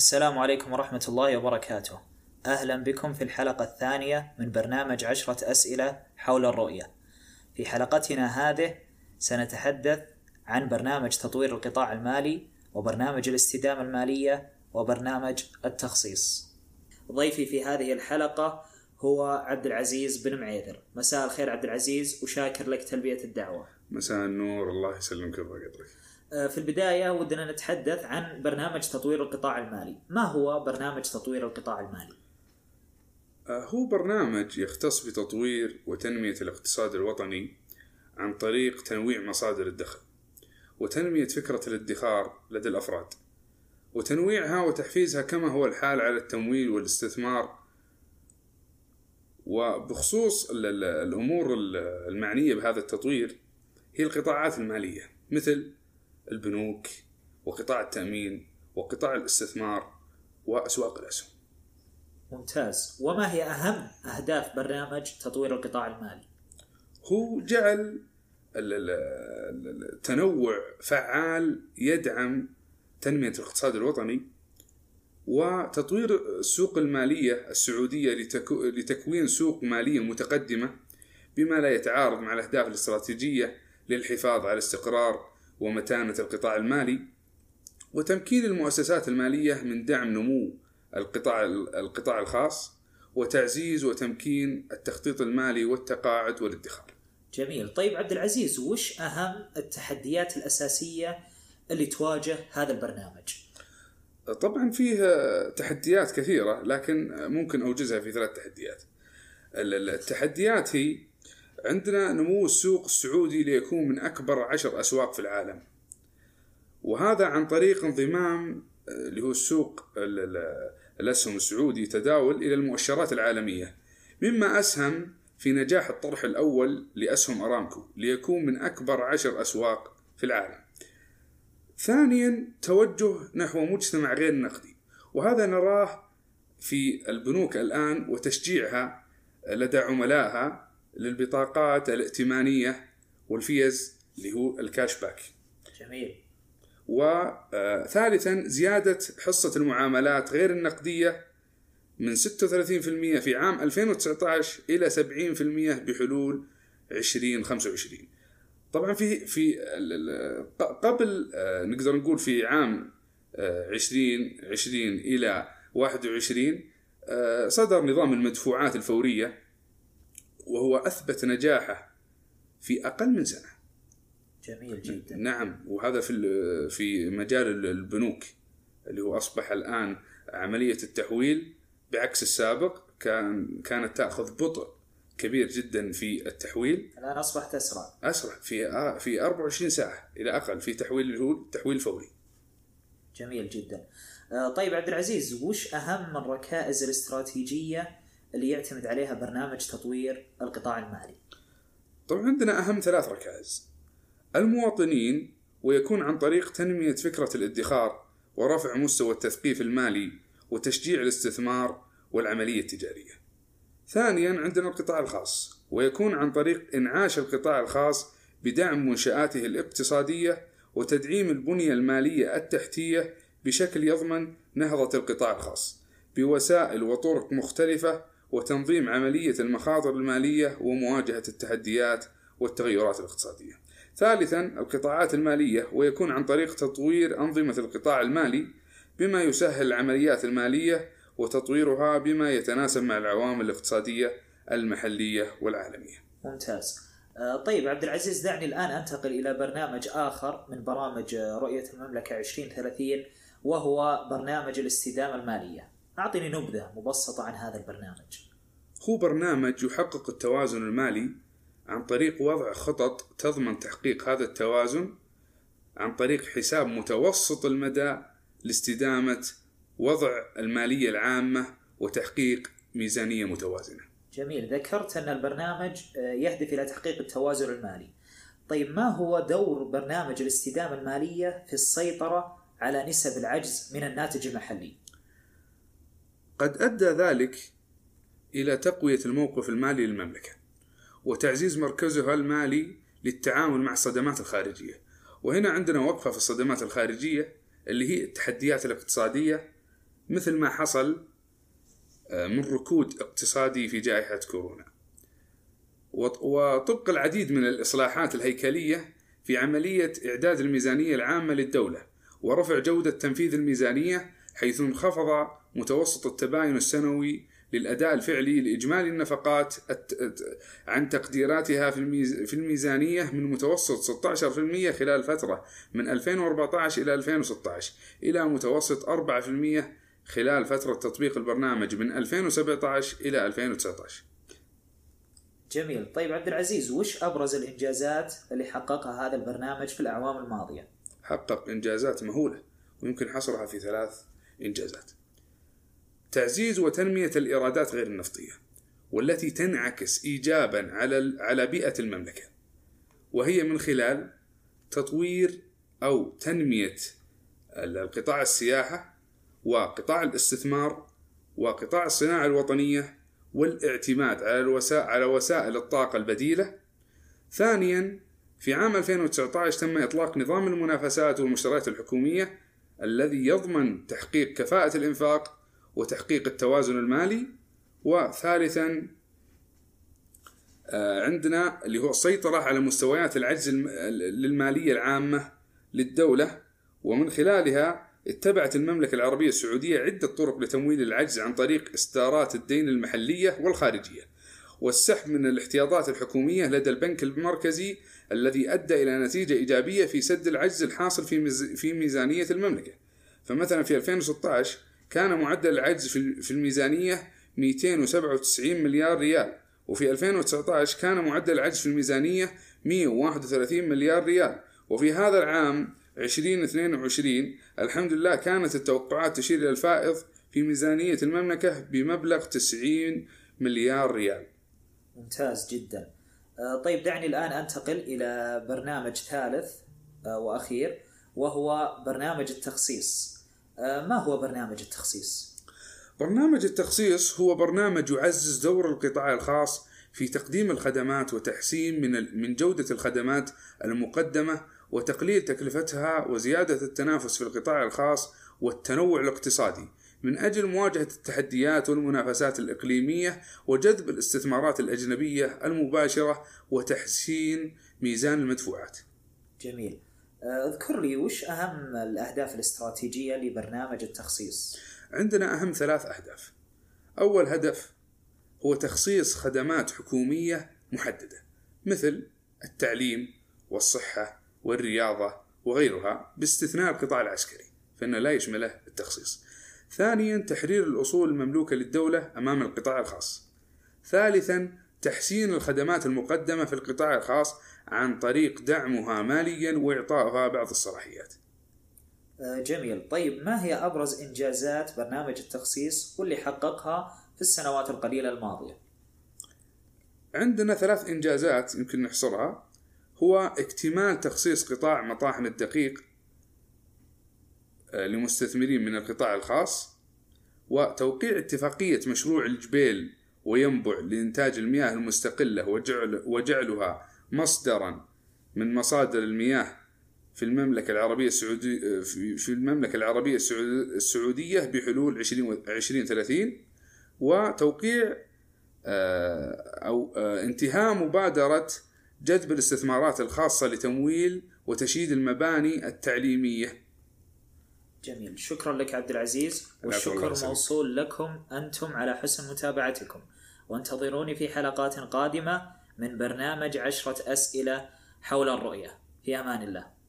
السلام عليكم ورحمة الله وبركاته. أهلا بكم في الحلقة الثانية من برنامج عشرة أسئلة حول الرؤية. في حلقتنا هذه سنتحدث عن برنامج تطوير القطاع المالي وبرنامج الاستدامة المالية وبرنامج التخصيص. ضيفي في هذه الحلقة هو عبد العزيز بن معيذر. مساء الخير عبد العزيز وشاكر لك تلبية الدعوة. مساء النور الله يسلمك. آه، في البداية ودنا نتحدث عن برنامج تطوير القطاع المالي ما هو برنامج تطوير القطاع المالي؟ آه، هو برنامج يختص بتطوير وتنمية الاقتصاد الوطني عن طريق تنويع مصادر الدخل وتنمية فكرة الادخار لدى الأفراد وتنويعها وتحفيزها كما هو الحال على التمويل والاستثمار وبخصوص الأمور المعنية بهذا التطوير هي القطاعات المالية مثل البنوك وقطاع التأمين وقطاع الاستثمار وأسواق الأسهم ممتاز وما هي أهم أهداف برنامج تطوير القطاع المالي؟ هو جعل التنوع فعال يدعم تنمية الاقتصاد الوطني وتطوير السوق المالية السعودية لتكوين سوق مالية متقدمة بما لا يتعارض مع الأهداف الاستراتيجية للحفاظ على استقرار ومتانة القطاع المالي وتمكين المؤسسات المالية من دعم نمو القطاع القطاع الخاص وتعزيز وتمكين التخطيط المالي والتقاعد والادخار. جميل، طيب عبد العزيز وش أهم التحديات الأساسية اللي تواجه هذا البرنامج؟ طبعا فيه تحديات كثيرة لكن ممكن أوجزها في ثلاث تحديات. التحديات هي عندنا نمو السوق السعودي ليكون من أكبر عشر أسواق في العالم. وهذا عن طريق انضمام آه، اللي هو السوق الأسهم السعودي تداول إلى المؤشرات العالمية. مما أسهم في نجاح الطرح الأول لأسهم أرامكو ليكون من أكبر عشر أسواق في العالم. ثانيا توجه نحو مجتمع غير نقدي. وهذا نراه في البنوك الآن وتشجيعها لدى عملائها للبطاقات الائتمانية والفيز اللي هو ال cash back جميل وثالثا زيادة حصة المعاملات غير النقدية من 36% في عام 2019 إلى 70% بحلول 2025 طبعا في في قبل آه، نقدر نقول في عام 2020 آه، إلى 21 آه، صدر نظام المدفوعات الفورية وهو أثبت نجاحه في أقل من سنة. جميل جدا. نعم وهذا في في مجال البنوك اللي هو أصبح الآن عملية التحويل. بعكس السابق كان كانت تأخذ بطء كبير جدا في التحويل. الآن أصبحت أسرع. أسرع في آه، في 24 ساعة إلى أقل في تحويل اللي هو التحويل الفوري جميل جدا. آه، طيب عبد العزيز وش أهم الركائز الاستراتيجية اللي يعتمد عليها برنامج تطوير القطاع المالي. طبعا عندنا أهم ثلاث ركائز. المواطنين ويكون عن طريق تنمية فكرة الادخار ورفع مستوى التثقيف المالي وتشجيع الاستثمار والعملية التجارية. ثانيا عندنا القطاع الخاص ويكون عن طريق إنعاش القطاع الخاص بدعم منشآته الاقتصادية وتدعيم البنية المالية التحتية بشكل يضمن نهضة القطاع الخاص بوسائل وطرق مختلفة وتنظيم عملية المخاطر المالية ومواجهة التحديات والتغيرات الاقتصادية. ثالثا القطاعات المالية ويكون عن طريق تطوير أنظمة القطاع المالي بما يسهل العمليات المالية وتطويرها بما يتناسب مع العوامل الاقتصادية المحلية والعالمية. ممتاز. آه، طيب عبد العزيز دعني الآن أنتقل إلى برنامج آخر من برامج رؤية المملكة 2030 وهو برنامج الاستدامة المالية. أعطني نبذة مبسطة عن هذا البرنامج هو برنامج يحقق التوازن المالي عن طريق وضع خطط تضمن تحقيق هذا التوازن عن طريق حساب متوسط المدى لاستدامة وضع المالية العامة وتحقيق ميزانية متوازنة. جميل. ذكرت أن البرنامج آه، يهدف إلى تحقيق التوازن المالي. طيب ما هو دور برنامج الاستدامة المالية في السيطرة على نسب العجز من الناتج المحلي؟ قد أدى ذلك إلى تقوية الموقف المالي للمملكة وتعزيز مركزها المالي للتعامل مع الصدمات الخارجية. وهنا عندنا وقفة في الصدمات الخارجية اللي هي التحديات الاقتصادية مثل ما حصل آه، من ركود اقتصادي في جائحة كورونا. وطبق العديد من الإصلاحات الهيكلية في عملية إعداد الميزانية العامة للدولة ورفع جودة تنفيذ الميزانية حيث انخفض متوسط التباين السنوي للأداء الفعلي لإجمالي النفقات عن تقديراتها في الميزانية من متوسط 16% خلال الفترة من 2014 إلى 2016 إلى متوسط 4% خلال فترة تطبيق البرنامج من 2017 إلى 2019 جميل. طيب عبد العزيز وش أبرز الإنجازات اللي حققها هذا البرنامج في الأعوام الماضية؟ حقق إنجازات مهولة ويمكن حصرها في ثلاث إنجازات. تعزيز وتنمية الإيرادات غير النفطية والتي تنعكس إيجابا على على بيئة المملكة وهي من خلال تطوير أو تنمية القطاع السياحة وقطاع الاستثمار وقطاع الصناعة الوطنية والاعتماد على الوسائل على وسائل الطاقة البديلة. ثانيا في عام 2019 تم إطلاق نظام المنافسات والمشتريات الحكومية الذي يضمن تحقيق كفاءة الإنفاق وتحقيق التوازن المالي. وثالثا آه، عندنا اللي هو السيطرة على مستويات العجز للمالية العامة للدولة. ومن خلالها اتبعت المملكة العربية السعودية عدة طرق لتمويل العجز عن طريق إصدارات الدين المحلية والخارجية. والسحب من الاحتياطات الحكومية لدى البنك المركزي الذي أدى إلى نتيجة إيجابية في سد العجز الحاصل في ميزانية المملكة. فمثلا في 2016 كان معدل العجز في الميزانية 297 مليار ريال وفي 2019 كان معدل العجز في الميزانية 131 مليار ريال وفي هذا العام 2022 الحمد لله كانت التوقعات تشير إلى الفائض في ميزانية المملكة بمبلغ 90 مليار ريال. ممتاز جدا. آه، طيب دعني الآن أنتقل إلى برنامج ثالث آه، وأخير وهو برنامج التخصيص. ما هو برنامج التخصيص؟ برنامج التخصيص هو برنامج يعزز دور القطاع الخاص في تقديم الخدمات وتحسين من من جودة الخدمات المقدمة وتقليل تكلفتها وزيادة التنافس في القطاع الخاص والتنوع الاقتصادي من أجل مواجهة التحديات والمنافسات الإقليمية وجذب الاستثمارات الأجنبية المباشرة وتحسين ميزان المدفوعات. جميل. آه، اذكر لي وش أهم الأهداف الاستراتيجية لبرنامج التخصيص؟ عندنا أهم ثلاث أهداف. أول هدف هو تخصيص خدمات حكومية محددة مثل التعليم والصحة والرياضة وغيرها باستثناء القطاع العسكري فإنه لا يشمله التخصيص. ثانيا تحرير الأصول المملوكة للدولة أمام القطاع الخاص. ثالثا تحسين الخدمات المقدمة في القطاع الخاص عن طريق دعمها ماليا وإعطائها بعض الصلاحيات. آه، جميل. طيب ما هي أبرز إنجازات برنامج التخصيص واللي حققها في السنوات القليلة الماضية؟ عندنا ثلاث إنجازات يمكن نحصرها هو اكتمال تخصيص قطاع مطاحن الدقيق آه، لمستثمرين من القطاع الخاص وتوقيع اتفاقية مشروع الجبيل وينبع لإنتاج المياه المستقلة وجعل وجعلها مصدرا من مصادر المياه في المملكة العربية السعودية في المملكة العربية السعودية بحلول 2030 وتوقيع آه، أو آه، انتهاء مبادرة جذب الاستثمارات الخاصة لتمويل وتشييد المباني التعليمية. جميل. شكرا لك عبد العزيز والشكر موصول لكم أنتم على حسن متابعتكم. وانتظروني في حلقات قادمة من برنامج عشرة أسئلة حول الرؤية. في أمان الله.